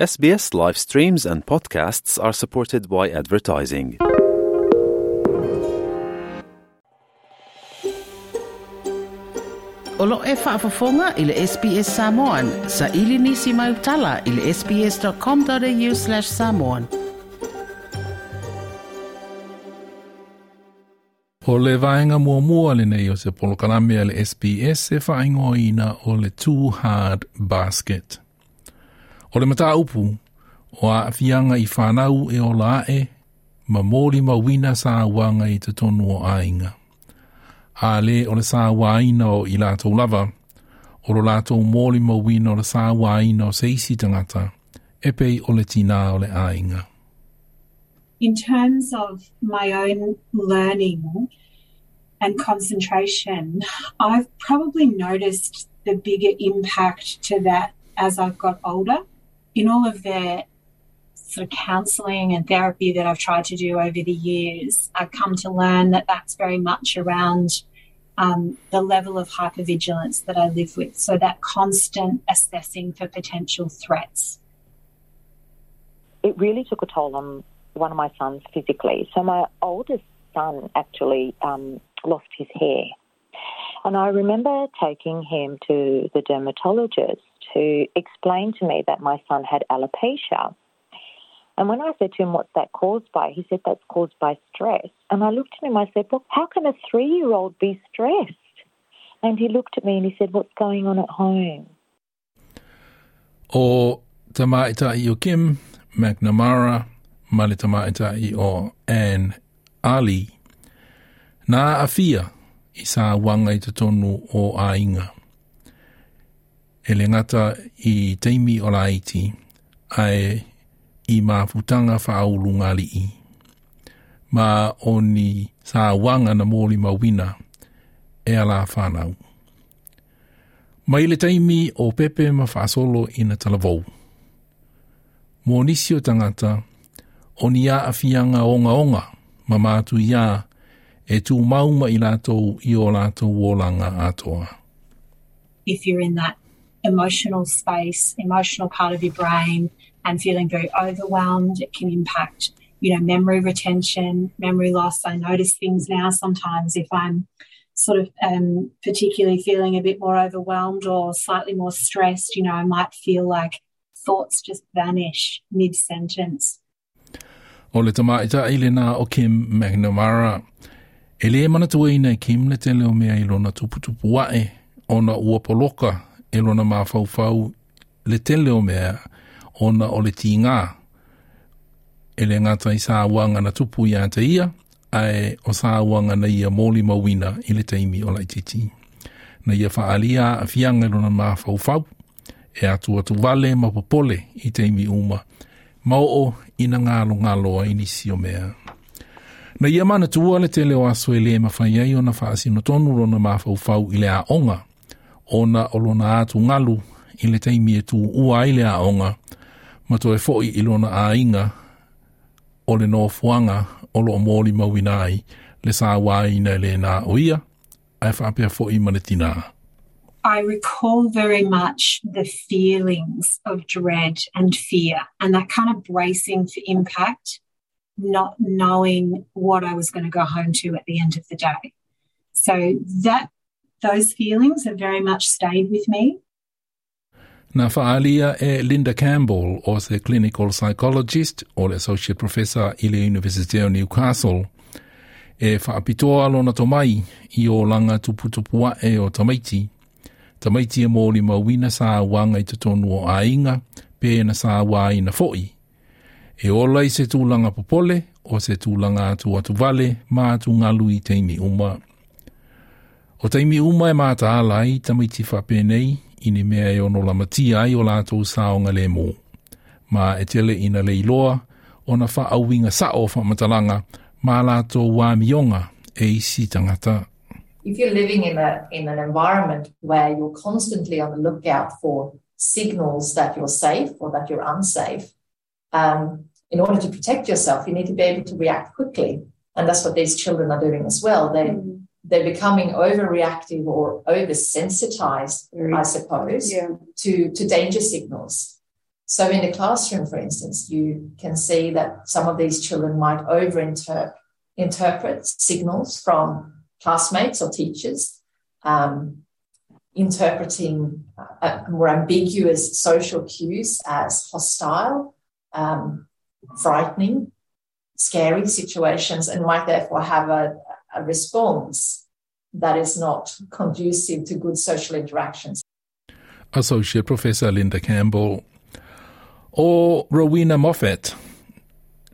SBS live streams and podcasts are supported by advertising. Olo e whaafafonga i le SBS Samoan. Sa ili nisi mai utala i le sbs.com.au slash samoan. O le vaenga mua mua le nei o se polokalame a le SBS e whaingo ina o le Too Hard Basket. O le mata upu, o a fianga i whanau e o lae, ma mōri ma wina sa wanga i te tonu o ainga. A le o le sa waina o i lātou lava, o lo lātou mōri ma wina o le sa waina o seisi tangata, e pei o le tina o le ainga. in terms of my own learning and concentration, I've probably noticed the bigger impact to that as I've got older. In all of the sort of counselling and therapy that I've tried to do over the years, I've come to learn that that's very much around um, the level of hypervigilance that I live with. So that constant assessing for potential threats. it really took a toll on one of my sons physically. So my oldest son actually um, lost his hair. And I remember taking him to the dermatologist to explain to me that my son had alopecia. And when I said to him, What's that caused by? He said, That's caused by stress. And I looked at him, I said, Well, how can a three year old be stressed? And he looked at me and he said, What's going on at home? O tamaita o Kim McNamara, ma le tamaita i o Anne Ali, nā a fia i sa wanga i tonu o a inga. E le ngata i teimi o la iti, ai i mā futanga whaulunga li i. Ma o ni sa wanga na mōli mawina e ala whanau. Mai le taimi o pepe ma whaasolo i na talavou. Mō nisi o tangata, o ni a awhianga onga onga, ma mātu ia, e tū mauma i lātou i o lātou wōlanga atoa. if you're in that emotional space, emotional part of your brain, and feeling very overwhelmed, it can impact, you know, memory retention, memory loss. I notice things now sometimes if I'm sort of um, particularly feeling a bit more overwhelmed or slightly more stressed, you know, I might feel like thoughts just vanish mid sentence. O le tamaita i le nā o Kim McNamara, e le mana tua ina i Kim le te leo mea i lona tuputupu wae, o na ua poloka e lona mā le tele o mea, ona na o le tīngā. E le ngata i sāwanga na tupu i ata ia, ae o sāwanga na ia mōli mawina i le teimi o laititi. Na ia whaalia a fianga lona mā e atu atu vale ma popole i teimi uma, mau o ina ngalo ngalo a inisi o mea. Na ia mana tua le tele o aso e le mawhai ai o na whaasino tonu rona ma i le a onga, o na o lona atu ngalu i le e tu ua le a onga, ma foi i lona a inga o le no fuanga o mōli le sā wāina le nā o ia, ai whapea foi. I recall very much the feelings of dread and fear and that kind of bracing for impact, not knowing what I was going to go home to at the end of the day. So that those feelings have very much stayed with me. Nā whaalia e Linda Campbell o se clinical psychologist o le associate professor i le University of Newcastle e whaapitoa lona tomai i o langa tuputupua e o tamaiti. Tamaiti e mōli mawina sā wanga i tonu o ainga pe na sā wā ina fo'i. E ola i se tūlanga popole o se tūlanga atu atu vale mā atu ngalu i teimi uma. O teimi uma e māta ala i tamaiti whapēnei i ni mea e ono la matia ai o lātou saonga le mō. Ma e tele ina le iloa o na wha auwinga sa o wha matalanga ma lātou wā mionga e isi tangata. if you're living in a in an environment where you're constantly on the lookout for signals that you're safe or that you're unsafe, um, in order to protect yourself, you need to be able to react quickly, and that's what these children are doing as well. They they're becoming overreactive or oversensitized, I suppose, Yeah. to to danger signals. So in the classroom, for instance, you can see that some of these children might over interpret signals from classmates or teachers, um, interpreting uh, more ambiguous social cues as hostile, um, frightening, scary situations, and might therefore have a, a response that is not conducive to good social interactions. Associate Professor Linda Campbell or Rowena Moffat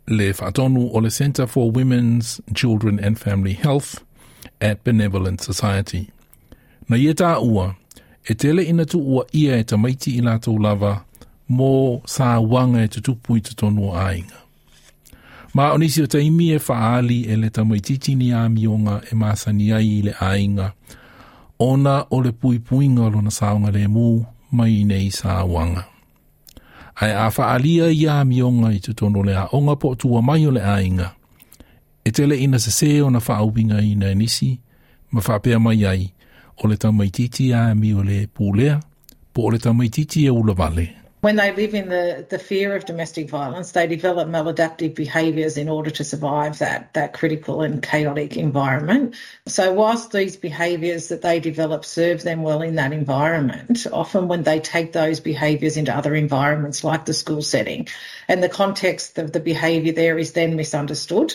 le whaatonu o le Center for Women's, Children and Family Health at Benevolent Society. Na ia tā ua, e tele ina tu ua ia e tamaiti i lava mō sā wanga e tutupu i ainga. Ma onisi o taimi e faali e le tamaititi ni a mionga e māsani ai le ainga. Ona o le pui puinga lo na saonga le mū mai nei sā wanga. Ai a faalia i a mionga i tutono le a onga po tua mai o le ainga. E tele ina se se o na whaauwinga i na nisi, ma faapea mai ai, o le tamaititi a mi o le pūlea, po o le tamaititi e ula vale. When they live in the, the fear of domestic violence, they develop maladaptive behaviours in order to survive that, that critical and chaotic environment. So, whilst these behaviours that they develop serve them well in that environment, often when they take those behaviours into other environments like the school setting, and the context of the behaviour there is then misunderstood.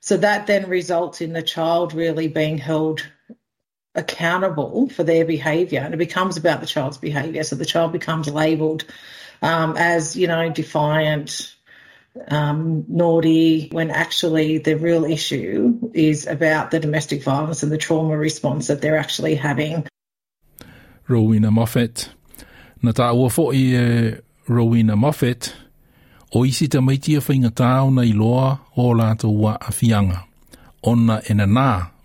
So, that then results in the child really being held accountable for their behaviour and it becomes about the child's behaviour. So the child becomes labelled um, as, you know, defiant, um, naughty, when actually the real issue is about the domestic violence and the trauma response that they're actually having. Rowena Moffat. Na tā ua fo i e Rowena Moffat, o isi ta maiti a whainga tāo na iloa o lātou wa a. Ona ena nā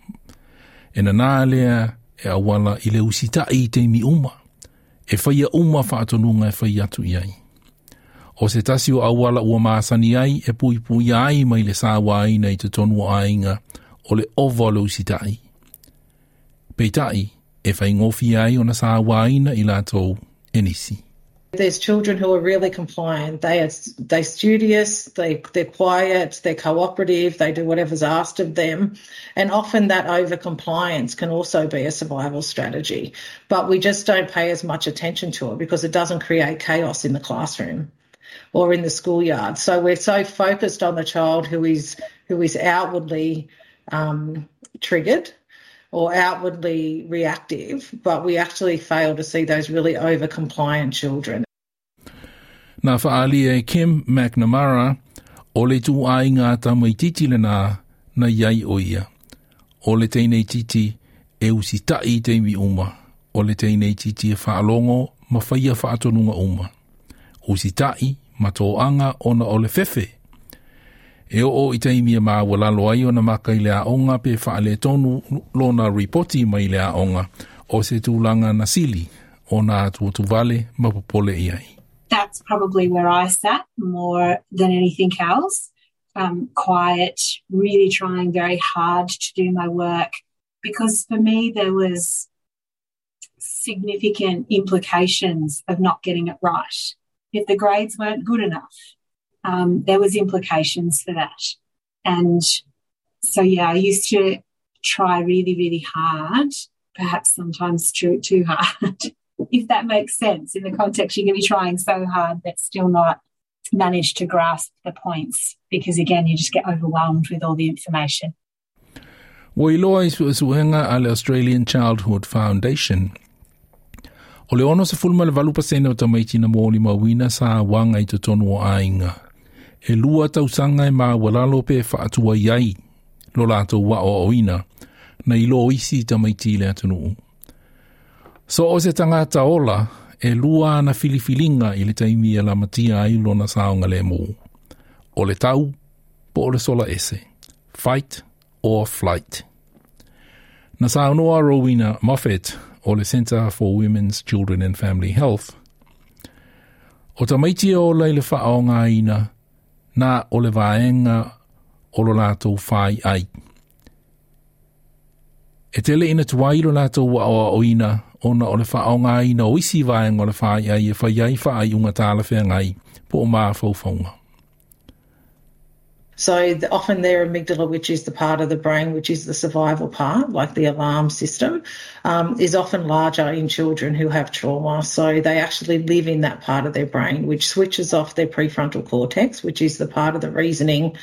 e na nā lea e awala i le usita i te mi uma. E whaia uma whaatonunga e whai atu i ai. O se tasi o awala ua maasani ai e pui pui ai mai le sāwa ai nei te tonu ainga o le ova le usita i. Peitai e whai ngofi ai o na sāwa aina i lātou enisi. There's children who are really compliant. They are they studious, they they're quiet, they're cooperative, they do whatever's asked of them. And often that over compliance can also be a survival strategy. But we just don't pay as much attention to it because it doesn't create chaos in the classroom or in the schoolyard. So we're so focused on the child who is who is outwardly um, triggered or outwardly reactive, but we actually fail to see those really over compliant children. Nā whaali e Kim McNamara, o le tū ai ngā tamai titi le nā, na iai o ia. O le teinei titi e usi tai te mi uma. O le teinei titi e whaalongo ma whaia whaatonunga uma. Usi tai ma tō anga ona o le fefe e o i taimia mā walalo ai o na maka i pe whaale tonu lona mai o se tūlanga na sili o tuatu vale i ai. That's probably where I sat more than anything else. Um, quiet, really trying very hard to do my work because for me there was significant implications of not getting it right. If the grades weren't good enough, um, there was implications for that. And so, yeah, I used to try really, really hard, perhaps sometimes too, too hard, if that makes sense. In the context, you can be trying so hard but still not manage to grasp the points because, again, you just get overwhelmed with all the information. Wailoa i suenga ale Australian Childhood Foundation. O le ono sa fulma le valupa sene o tamaiti na mōli mawina sa wanga i te tonu o ainga. E lua tausanga e mā walalo pe whaatua iai lo lātou wa o oina na ilo isi ta le atunuu. So o se tangata ola e lua na filifilinga i le taimi e la matia ai lo na saonga le mō. O le tau, po o le sola ese. Fight or flight. Na saonoa Rowena Moffat o le Center for Women's, Children and Family Health. O tamaiti o leile whaonga ina, na o le vaenga o lo lātou whai ai. E tele ina tuai lātou wa oa oina, ona o le whaonga ina o isi vaenga o le whai ai, e whai ai whai unga tāla whea ngai, po o maa faufaunga. So the, often their amygdala, which is the part of the brain which is the survival part, like the alarm system, um, is often larger in children who have trauma. So they actually live in that part of their brain, which switches off their prefrontal cortex, which is the part of the reasoning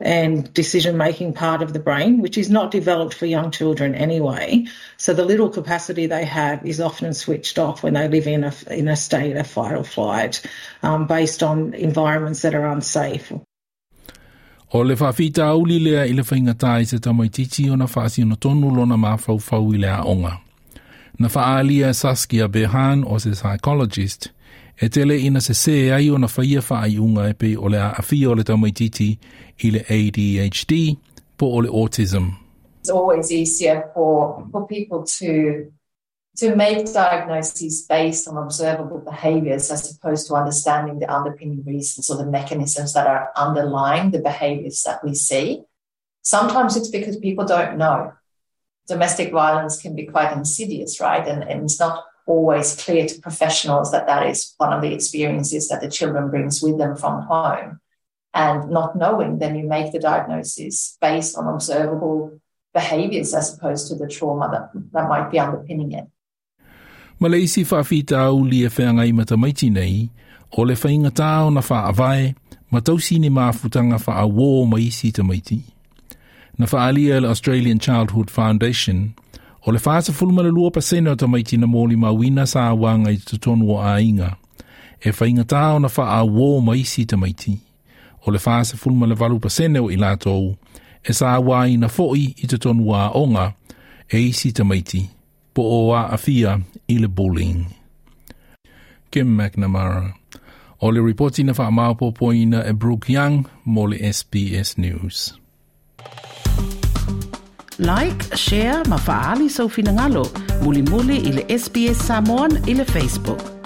and decision making part of the brain, which is not developed for young children anyway. So the little capacity they have is often switched off when they live in a, in a state of fight or flight um, based on environments that are unsafe. O le whawhita auli lea i le whainga tai se tamai titi o na tonu lona i lea onga. Na whaalia Saskia Behan o se psychologist e tele ina se se ai o na whaia e pe o le o le tamai titi i le ADHD po o le autism. It's always easier for, for people to to make diagnoses based on observable behaviors as opposed to understanding the underpinning reasons or the mechanisms that are underlying the behaviors that we see. Sometimes it's because people don't know. Domestic violence can be quite insidious, right? And, and it's not always clear to professionals that that is one of the experiences that the children brings with them from home. And not knowing, then you make the diagnosis based on observable behaviors as opposed to the trauma that, that might be underpinning it. Ma le isi whaafita au li e whenga i matamaiti nei, o le whainga tāo na whaavae, ma tausi ni māfutanga wha wō ma isi tamaiti. Na whaalia le Australian Childhood Foundation, o le whaasa fulma le lua pasena o tamaiti na mōli ma wina sa wanga i tutonu o ainga, e whainga tāo na wha wō ma isi tamaiti. O le whaasa fulma le valu pasena o i lātou, e sa wai na fo'i i tutonu a onga, e isi tamaiti. maiti. Po o a afia i le bullying. Kim McNamara. O le reporti na wha maupo poina e Brooke Young mo le SBS News. Like, share, ma faali sau finangalo, muli muli i le SBS Samoan i le Facebook.